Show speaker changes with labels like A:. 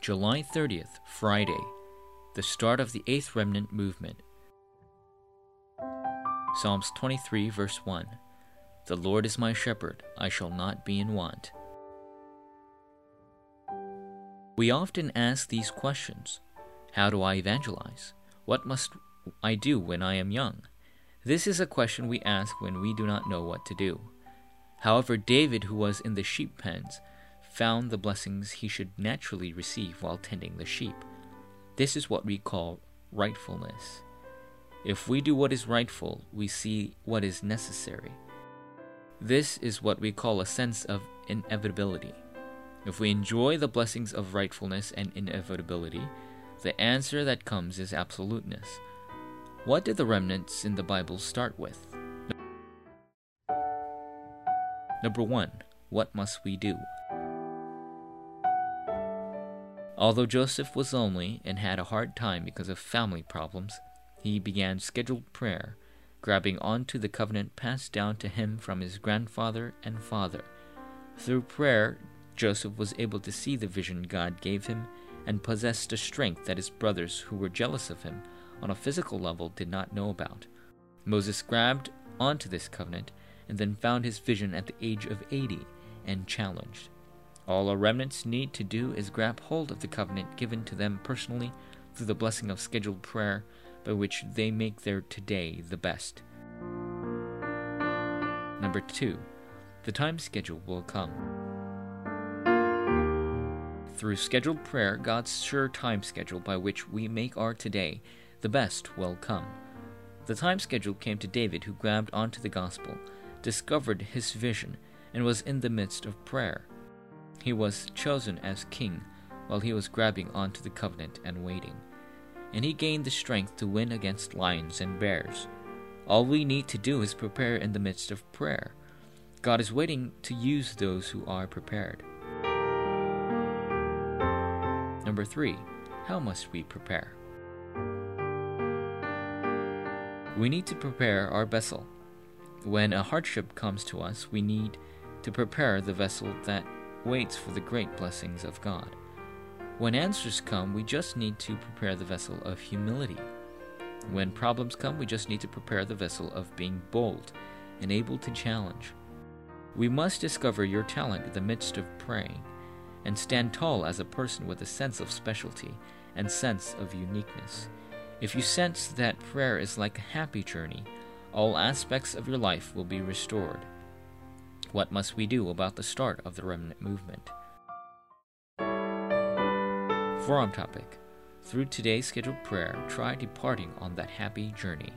A: July 30th, Friday, the start of the Eighth Remnant movement. Psalms 23, verse 1 The Lord is my shepherd, I shall not be in want. We often ask these questions How do I evangelize? What must I do when I am young? This is a question we ask when we do not know what to do. However, David, who was in the sheep pens, found the blessings he should naturally receive while tending the sheep. This is what we call rightfulness. If we do what is rightful, we see what is necessary. This is what we call a sense of inevitability. If we enjoy the blessings of rightfulness and inevitability, the answer that comes is absoluteness. What did the remnants in the Bible start with? Number one, what must we do? Although Joseph was lonely and had a hard time because of family problems, he began scheduled prayer, grabbing onto the covenant passed down to him from his grandfather and father. Through prayer, Joseph was able to see the vision God gave him and possessed a strength that his brothers, who were jealous of him on a physical level, did not know about. Moses grabbed onto this covenant and then found his vision at the age of 80 and challenged. All our remnants need to do is grab hold of the covenant given to them personally through the blessing of scheduled prayer by which they make their today the best. Number two, the time schedule will come. Through scheduled prayer, God's sure time schedule by which we make our today the best will come. The time schedule came to David, who grabbed onto the gospel, discovered his vision, and was in the midst of prayer. He was chosen as king while he was grabbing onto the covenant and waiting. And he gained the strength to win against lions and bears. All we need to do is prepare in the midst of prayer. God is waiting to use those who are prepared. Number three, how must we prepare? We need to prepare our vessel. When a hardship comes to us, we need to prepare the vessel that waits for the great blessings of God. When answers come, we just need to prepare the vessel of humility. When problems come, we just need to prepare the vessel of being bold and able to challenge. We must discover your talent in the midst of praying and stand tall as a person with a sense of specialty and sense of uniqueness. If you sense that prayer is like a happy journey, all aspects of your life will be restored. What must we do about the start of the remnant movement? Forum topic Through today's scheduled prayer, try departing on that happy journey.